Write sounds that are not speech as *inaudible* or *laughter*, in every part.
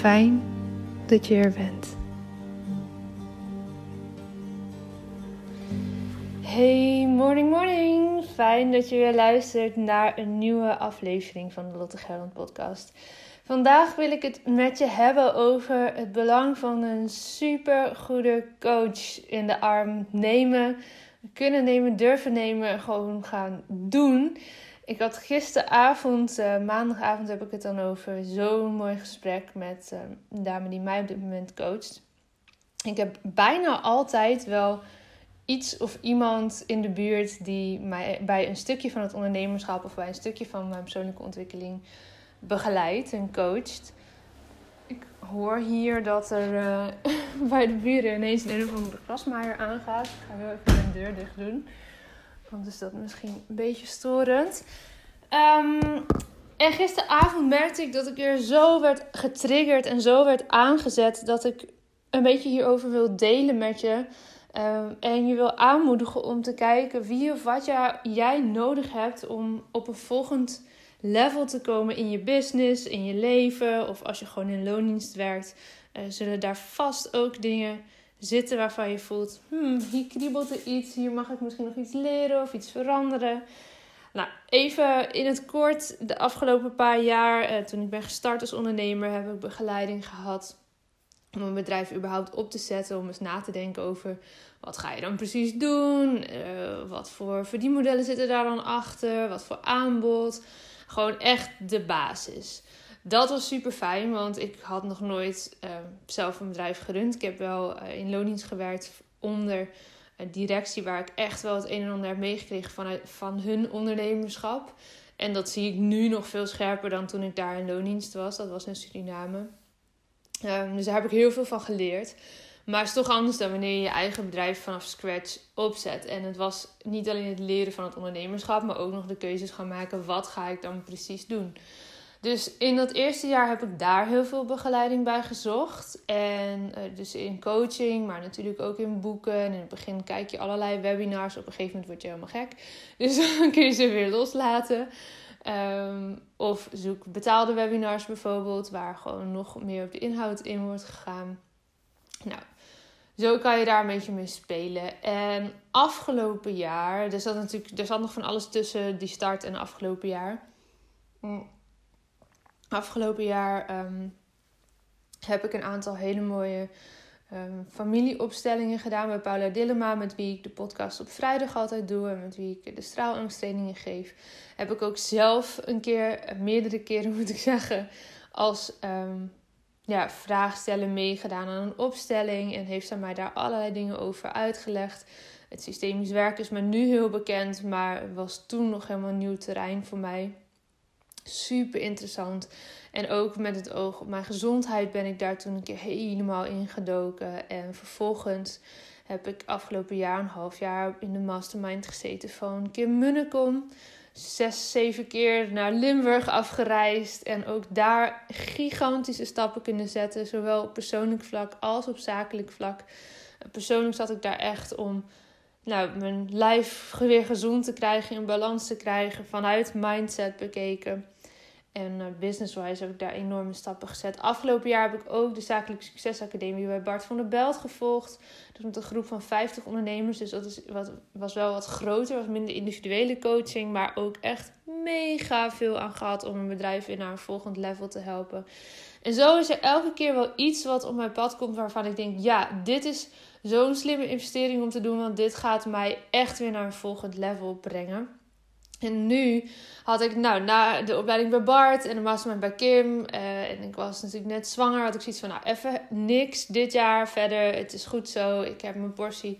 Fijn dat je er bent. Hey, morning, morning. Fijn dat je weer luistert naar een nieuwe aflevering van de Lotte Gerland podcast. Vandaag wil ik het met je hebben over het belang van een super goede coach in de arm nemen, kunnen nemen, durven nemen, gewoon gaan doen. Ik had gisteravond, uh, maandagavond heb ik het dan over, zo'n mooi gesprek met uh, een dame die mij op dit moment coacht. Ik heb bijna altijd wel iets of iemand in de buurt die mij bij een stukje van het ondernemerschap of bij een stukje van mijn persoonlijke ontwikkeling begeleidt en coacht. Ik hoor hier dat er uh, *laughs* bij de buren ineens een of andere grasmaaier aangaat. Ik ga heel even mijn deur dicht doen. Want is dat misschien een beetje storend. Um, en gisteravond merkte ik dat ik weer zo werd getriggerd en zo werd aangezet dat ik een beetje hierover wil delen met je. Um, en je wil aanmoedigen om te kijken wie of wat jij nodig hebt om op een volgend level te komen in je business, in je leven. Of als je gewoon in loondienst werkt, uh, zullen daar vast ook dingen zitten waarvan je voelt: hmm, hier kriebelt er iets, hier mag ik misschien nog iets leren of iets veranderen. Nou, even in het kort, de afgelopen paar jaar, eh, toen ik ben gestart als ondernemer, heb ik begeleiding gehad om een bedrijf überhaupt op te zetten, om eens na te denken over wat ga je dan precies doen, uh, wat voor verdienmodellen zitten daar dan achter, wat voor aanbod. Gewoon echt de basis. Dat was super fijn, want ik had nog nooit uh, zelf een bedrijf gerund. Ik heb wel uh, in loondienst gewerkt onder een directie waar ik echt wel het een en ander heb meegekregen van, van hun ondernemerschap. En dat zie ik nu nog veel scherper dan toen ik daar in loondienst was. Dat was in Suriname. Um, dus daar heb ik heel veel van geleerd. Maar het is toch anders dan wanneer je je eigen bedrijf vanaf scratch opzet. En het was niet alleen het leren van het ondernemerschap, maar ook nog de keuzes gaan maken. Wat ga ik dan precies doen? Dus in dat eerste jaar heb ik daar heel veel begeleiding bij gezocht. En uh, dus in coaching, maar natuurlijk ook in boeken. En in het begin kijk je allerlei webinars. Op een gegeven moment word je helemaal gek. *laughs* Dus dan kun je ze weer loslaten. Um, of zoek betaalde webinars bijvoorbeeld, waar gewoon nog meer op de inhoud in wordt gegaan. Nou, zo kan je daar een beetje mee spelen. En afgelopen jaar, er zat natuurlijk er zat nog van alles tussen die start en afgelopen jaar. Afgelopen jaar ehm, heb ik een aantal hele mooie um, familieopstellingen gedaan bij Paula Dillema, met wie ik de podcast op vrijdag altijd doe en met wie ik de straalangsttrainingen geef. Heb ik ook zelf een keer, meerdere keren *laughs* moet ik zeggen, als um, ja, vraagstellen meegedaan aan een opstelling en heeft zij mij daar allerlei dingen over uitgelegd. Het systemisch werk is me nu heel bekend, maar was toen nog helemaal nieuw terrein voor mij. Super interessant. En ook met het oog op mijn gezondheid ben ik daar toen een keer helemaal ingedoken. En vervolgens heb ik afgelopen jaar, een half jaar, in de mastermind gezeten van Kim Munnekom. Zes, zeven keer naar Limburg afgereisd. En ook daar gigantische stappen kunnen zetten. Zowel op persoonlijk vlak als op zakelijk vlak. Persoonlijk zat ik daar echt om nou, mijn lijf weer gezond te krijgen, in balans te krijgen, vanuit mindset bekeken. En uh, business-wise heb ik daar enorme stappen gezet. Afgelopen jaar heb ik ook de Zakelijke Succesacademie bij Bart van der Belt gevolgd. Dus met een groep van 50 ondernemers. Dus dat is wat, was wel wat groter, was minder individuele coaching. Maar ook echt mega veel aan gehad om een bedrijf weer naar een volgend level te helpen. En zo is er elke keer wel iets wat op mijn pad komt waarvan ik denk: ja, dit is zo'n slimme investering om te doen. Want dit gaat mij echt weer naar een volgend level brengen. En nu had ik, nou, na de opleiding bij Bart en de mastermind bij Kim. Uh, en ik was natuurlijk net zwanger. Had ik zoiets van, nou, even niks dit jaar verder. Het is goed zo. Ik heb mijn portie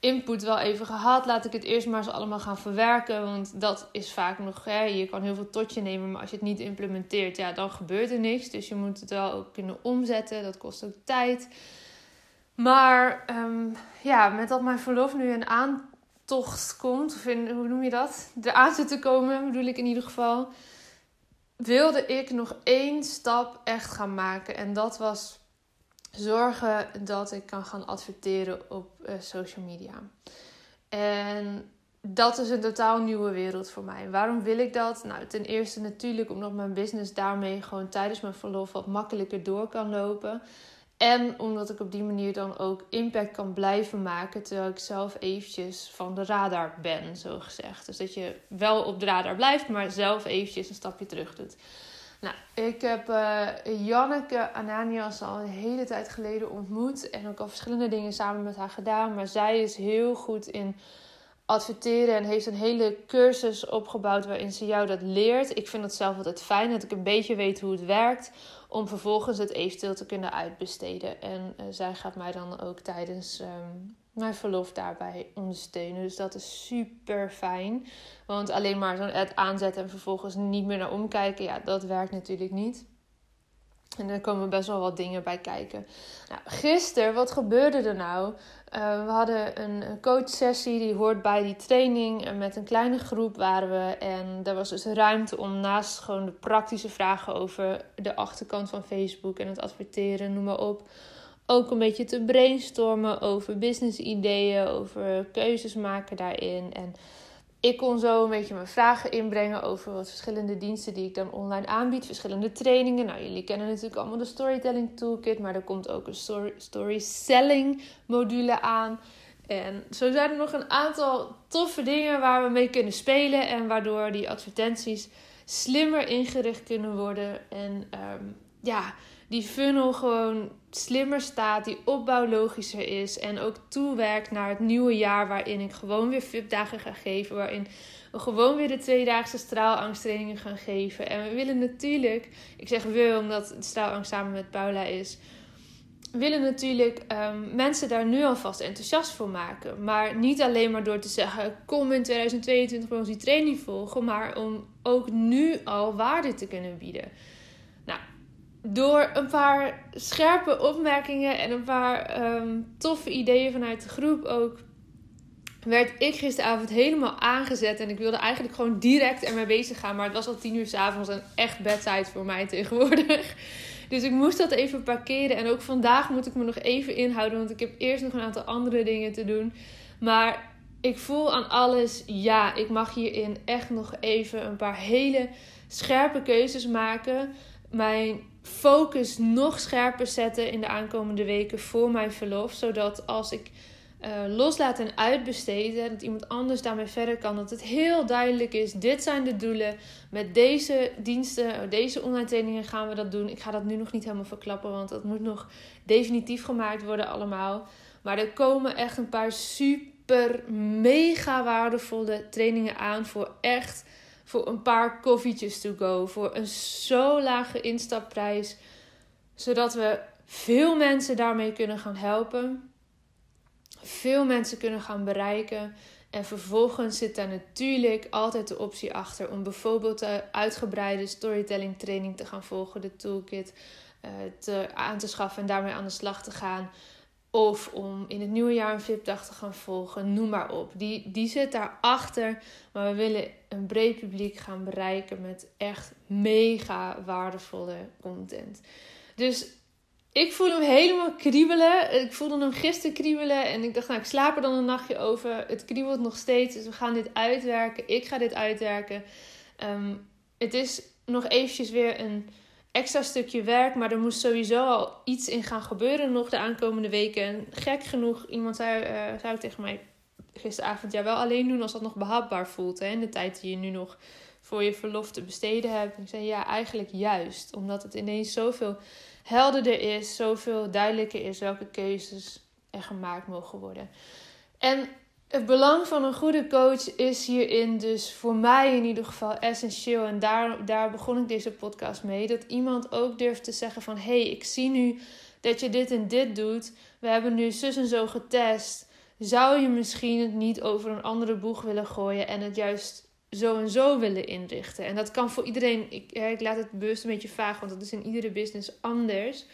input wel even gehad. Laat ik het eerst maar eens allemaal gaan verwerken. Want dat is vaak nog, hè, je kan heel veel tot je nemen. Maar als je het niet implementeert, ja, dan gebeurt er niks. Dus je moet het wel ook kunnen omzetten. Dat kost ook tijd. Maar um, ja, met dat mijn verlof nu een aan tocht komt, of in, hoe noem je dat? Eraan zit te komen, bedoel ik in ieder geval. Wilde ik nog één stap echt gaan maken. En dat was zorgen dat ik kan gaan adverteren op uh, social media. En dat is een totaal nieuwe wereld voor mij. Waarom wil ik dat? Nou, ten eerste natuurlijk omdat mijn business daarmee gewoon tijdens mijn verlof wat makkelijker door kan lopen. En omdat ik op die manier dan ook impact kan blijven maken. Terwijl ik zelf eventjes van de radar ben, zo gezegd. Dus dat je wel op de radar blijft, maar zelf eventjes een stapje terug doet. Nou, ik heb uh, Janneke Ananias al een hele tijd geleden ontmoet. En ook al verschillende dingen samen met haar gedaan. Maar zij is heel goed in adverteren en heeft een hele cursus opgebouwd waarin ze jou dat leert. Ik vind het zelf altijd fijn dat ik een beetje weet hoe het werkt om vervolgens het eventueel te kunnen uitbesteden. En uh, zij gaat mij dan ook tijdens um, mijn verlof daarbij ondersteunen. Dus dat is super fijn. Want alleen maar zo'n ad aanzetten en vervolgens niet meer naar omkijken, ja, dat werkt natuurlijk niet. En er komen best wel wat dingen bij kijken. Nou, gisteren, wat gebeurde er nou? Uh, we hadden een coachsessie, die hoort bij die training. En met een kleine groep waren we. En er was dus ruimte om naast gewoon de praktische vragen over de achterkant van Facebook en het adverteren, noem maar op. Ook een beetje te brainstormen over business ideeën, over keuzes maken daarin. En ik kon zo een beetje mijn vragen inbrengen over wat verschillende diensten die ik dan online aanbied. Verschillende trainingen. Nou, jullie kennen natuurlijk allemaal de Storytelling Toolkit. Maar er komt ook een story, module aan. En zo zijn er nog een aantal toffe dingen waar we mee kunnen spelen. En waardoor die advertenties slimmer ingericht kunnen worden. En um, ja, die funnel gewoon slimmer staat, die opbouw logischer is en ook toewerkt naar het nieuwe jaar waarin ik gewoon weer VIP-dagen ga geven, waarin we gewoon weer de tweedaagse straalangsttrainingen gaan geven. En we willen natuurlijk, ik zeg we omdat het straalangst samen met Paula is, willen natuurlijk um, mensen daar nu alvast enthousiast voor maken. Maar niet alleen maar door te zeggen: kom in 2022 bij ons die training volgen, maar om ook nu al waarde te kunnen bieden door een paar scherpe opmerkingen en een paar um, toffe ideeën vanuit de groep ook, werd ik gisteravond helemaal aangezet. En ik wilde eigenlijk gewoon direct ermee bezig gaan. Maar het was al tien uur s'avonds en echt bedtijd voor mij tegenwoordig. *laughs* Dus ik moest dat even parkeren. En ook vandaag moet ik me nog even inhouden. Want ik heb eerst nog een aantal andere dingen te doen. Maar ik voel aan alles, ja, ik mag hierin echt nog even een paar hele scherpe keuzes maken. Mijn focus nog scherper zetten in de aankomende weken voor mijn verlof. Zodat als ik uh, loslaat en uitbesteden, dat iemand anders daarmee verder kan. Dat het heel duidelijk is: dit zijn de doelen. Met deze diensten, deze online trainingen gaan we dat doen. Ik ga dat nu nog niet helemaal verklappen, want dat moet nog definitief gemaakt worden, allemaal. Maar er komen echt een paar super mega waardevolle trainingen aan voor echt voor een paar koffietjes to go. Voor een zo lage instapprijs. Zodat we veel mensen daarmee kunnen gaan helpen. Veel mensen kunnen gaan bereiken. En vervolgens zit daar natuurlijk altijd de optie achter om bijvoorbeeld de uitgebreide storytelling training te gaan volgen, de toolkit uh, te, aan te schaffen en daarmee aan de slag te gaan. Of om in het nieuwe jaar een VIP-dag te gaan volgen, noem maar op. Die, die zit daarachter. Maar we willen een breed publiek gaan bereiken met echt mega waardevolle content. Dus ik voel hem helemaal kriebelen. Ik voelde hem gisteren kriebelen. En ik dacht, nou, ik slaap er dan een nachtje over. Het kriebelt nog steeds. Dus we gaan dit uitwerken. Ik ga dit uitwerken. Ehm, het is nog eventjes weer een extra stukje werk. Maar er moest sowieso al iets in gaan gebeuren nog de aankomende weken. En gek genoeg, iemand zei, zei tegen mij gisteravond... Ja, wel alleen doen als dat nog behapbaar voelt. Hè, in de tijd die je nu nog voor je verlof te besteden hebt. Ik zei, ja, eigenlijk juist. Omdat het ineens zoveel helderder is. Zoveel duidelijker is welke keuzes er gemaakt mogen worden. En het belang van een goede coach is hierin dus voor mij in ieder geval essentieel. En daar, daar begon ik deze podcast mee. Dat iemand ook durft te zeggen van... hey, ik zie nu dat je dit en dit doet. We hebben nu zus en zo getest. Zou je misschien het niet over een andere boeg willen gooien... en het juist zo en zo willen inrichten? En dat kan voor iedereen... Ik, ik laat het bewust een beetje vaag, want dat is in iedere business anders...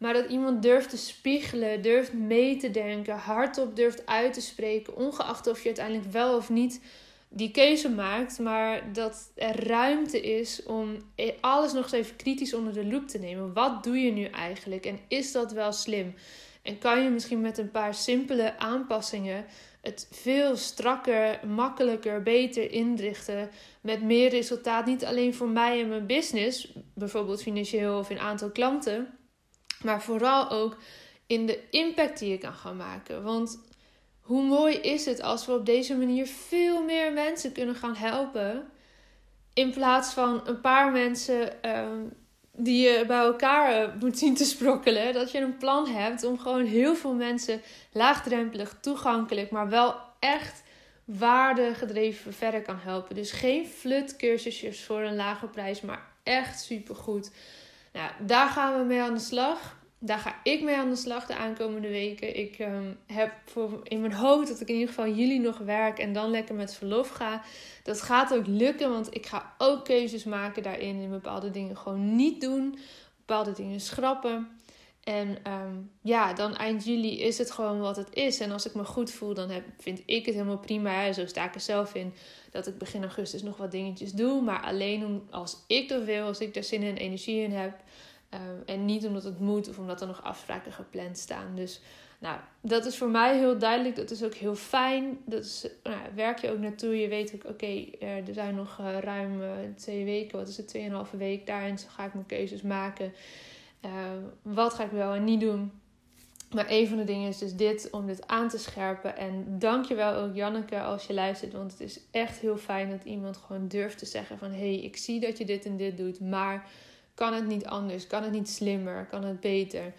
Maar dat iemand durft te spiegelen, durft mee te denken, hardop durft uit te spreken, ongeacht of je uiteindelijk wel of niet die keuze maakt, maar dat er ruimte is om alles nog eens even kritisch onder de loep te nemen. Wat doe je nu eigenlijk en is dat wel slim? En kan je misschien met een paar simpele aanpassingen het veel strakker, makkelijker, beter inrichten met meer resultaat, niet alleen voor mij en mijn business, bijvoorbeeld financieel of in aantal klanten, maar vooral ook in de impact die je kan gaan maken. Want hoe mooi is het als we op deze manier veel meer mensen kunnen gaan helpen. In plaats van een paar mensen ehm, die je bij elkaar eh, moet zien te sprokkelen. Dat je een plan hebt om gewoon heel veel mensen laagdrempelig, toegankelijk, maar wel echt waardegedreven verder kan helpen. Dus geen flutcursusjes voor een lage prijs, maar echt supergoed. Nou, daar gaan we mee aan de slag. Daar ga ik mee aan de slag de aankomende weken. Ik um, heb voor in mijn hoofd dat ik in ieder geval jullie nog werk en dan lekker met verlof ga. Dat gaat ook lukken, want ik ga ook keuzes maken daarin. In bepaalde dingen gewoon niet doen, bepaalde dingen schrappen. En um, ja, dan eind juli is het gewoon wat het is. En als ik me goed voel, dan heb, vind ik het helemaal prima. Zo sta ik er zelf in dat ik begin augustus nog wat dingetjes doe. Maar alleen om, als ik dat wil, als ik daar zin en energie in heb. Um, en niet omdat het moet of omdat er nog afspraken gepland staan. Dus nou, dat is voor mij heel duidelijk. Dat is ook heel fijn. Dat is, nou, werk je ook naartoe. Je weet ook, oké, er zijn nog uh, ruim uh, twee weken. Wat is het? Tweeënhalve week. Daarin ga ik mijn keuzes maken. Uh, wat ga ik wel en niet doen? Maar een van de dingen is dus dit, om dit aan te scherpen. En dankjewel ook Janneke als je luistert. Want het is echt heel fijn dat iemand gewoon durft te zeggen van... Hé, hey, ik zie dat je dit en dit doet, maar kan het niet anders? Kan het niet slimmer? Kan het beter?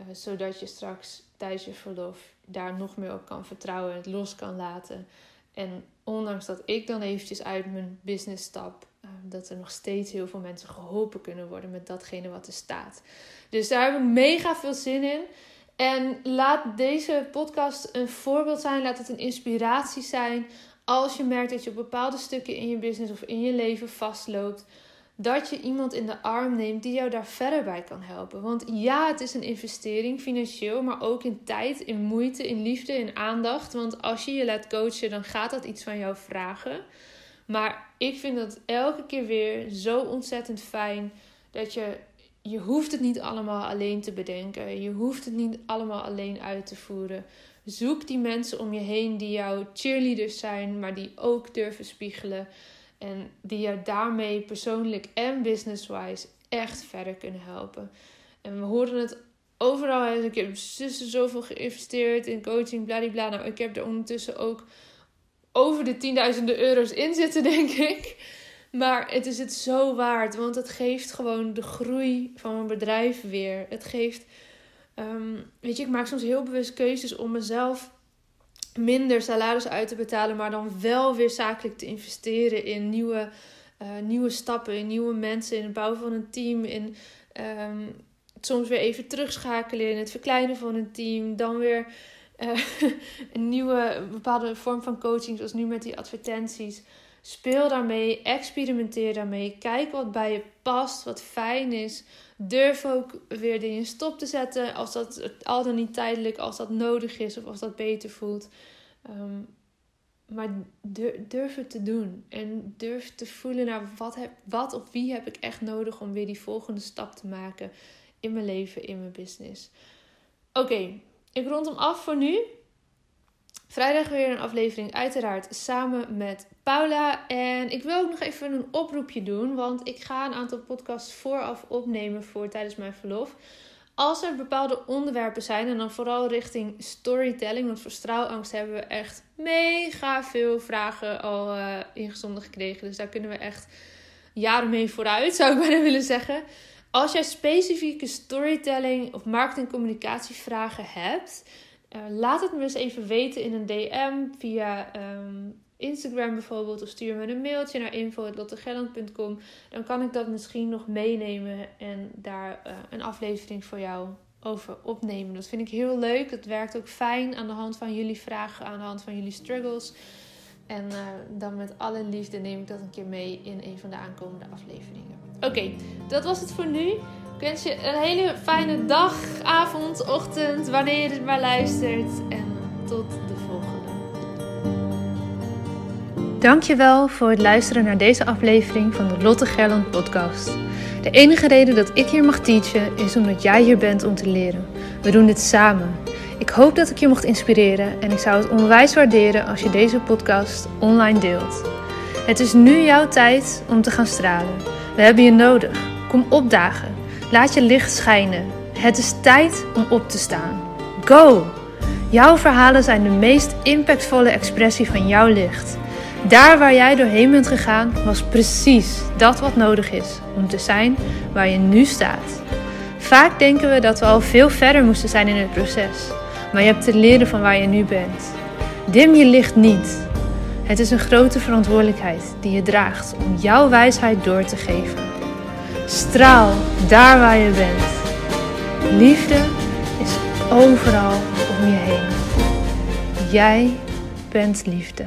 Uh, zodat je straks tijdens je verlof daar nog meer op kan vertrouwen, het los kan laten. En ondanks dat ik dan eventjes uit mijn business stap, uh, dat er nog steeds heel veel mensen geholpen kunnen worden met datgene wat er staat. Dus daar heb ik mega veel zin in. En laat deze podcast een voorbeeld zijn, laat het een inspiratie zijn. Als je merkt dat je op bepaalde stukken in je business of in je leven vastloopt dat je iemand in de arm neemt die jou daar verder bij kan helpen. Want ja, het is een investering financieel, maar ook in tijd, in moeite, in liefde, in aandacht. Want als je je laat coachen, dan gaat dat iets van jou vragen. Maar ik vind dat elke keer weer zo ontzettend fijn dat je. Je hoeft het niet allemaal alleen te bedenken. Je hoeft het niet allemaal alleen uit te voeren. Zoek die mensen om je heen die jouw cheerleaders zijn, maar die ook durven spiegelen. En die je daarmee persoonlijk en business-wise echt verder kunnen helpen. En we horen het overal. Ik heb zussen zoveel geïnvesteerd in coaching, bladibla. Nou, ik heb er ondertussen ook over de tienduizenden euro's in zitten, *laughs* denk ik. Maar het is het zo waard, want het geeft gewoon de groei van mijn bedrijf weer. Het geeft, ehm, weet je, ik maak soms heel bewust keuzes om mezelf minder salaris uit te betalen, maar dan wel weer zakelijk te investeren in nieuwe, uh, nieuwe stappen, in nieuwe mensen, in het bouwen van een team, in ehm, soms weer even terugschakelen in het verkleinen van een team, dan weer uh, *laughs* een nieuwe bepaalde vorm van coaching, zoals nu met die advertenties. Speel daarmee, experimenteer daarmee, kijk wat bij je past, wat fijn is. Durf ook weer dingen stop te zetten als dat al dan niet tijdelijk, als dat nodig is of als dat beter voelt. Ehm, maar durf het te doen en durf te voelen naar wat, heb, wat of wie heb ik echt nodig om weer die volgende stap te maken in mijn leven, in mijn business. Oké, ik rond hem af voor nu. Vrijdag weer een aflevering, uiteraard samen met Paula. En ik wil ook nog even een oproepje doen, want ik ga een aantal podcasts vooraf opnemen voor tijdens mijn verlof. Als er bepaalde onderwerpen zijn, en dan vooral richting storytelling, want voor straalangst hebben we echt mega veel vragen al uh, ingezonden gekregen. Dus daar kunnen we echt jaren mee vooruit, zou ik *laughs* bijna willen zeggen. Als jij specifieke storytelling of marketingcommunicatievragen hebt, uh, laat het me eens even weten in een DM via ehm, Instagram bijvoorbeeld. Of stuur me een mailtje naar info.lottegelland.com. Dan kan ik dat misschien nog meenemen en daar uh, een aflevering voor jou over opnemen. Dat vind ik heel leuk. Het werkt ook fijn aan de hand van jullie vragen, aan de hand van jullie struggles. En uh, dan met alle liefde neem ik dat een keer mee in een van de aankomende afleveringen. Oké, dat was het voor nu. Ik wens je een hele fijne dag, avond, ochtend, wanneer je maar luistert. En tot de volgende. Dankjewel voor het luisteren naar deze aflevering van de Lotte Gerland podcast. De enige reden dat ik hier mag teachen is omdat jij hier bent om te leren. We doen dit samen. Ik hoop dat ik je mocht inspireren en ik zou het onwijs waarderen als je deze podcast online deelt. Het is nu jouw tijd om te gaan stralen. We hebben je nodig. Kom opdagen. Laat je licht schijnen. Het is tijd om op te staan. Go! Jouw verhalen zijn de meest impactvolle expressie van jouw licht. Daar waar jij doorheen bent gegaan, was precies dat wat nodig is om te zijn waar je nu staat. Vaak denken we dat we al veel verder moesten zijn in het proces, maar je hebt te leren van waar je nu bent. Dim je licht niet. Het is een grote verantwoordelijkheid die je draagt om jouw wijsheid door te geven. Straal daar waar je bent. Liefde is overal om je heen. Jij bent liefde.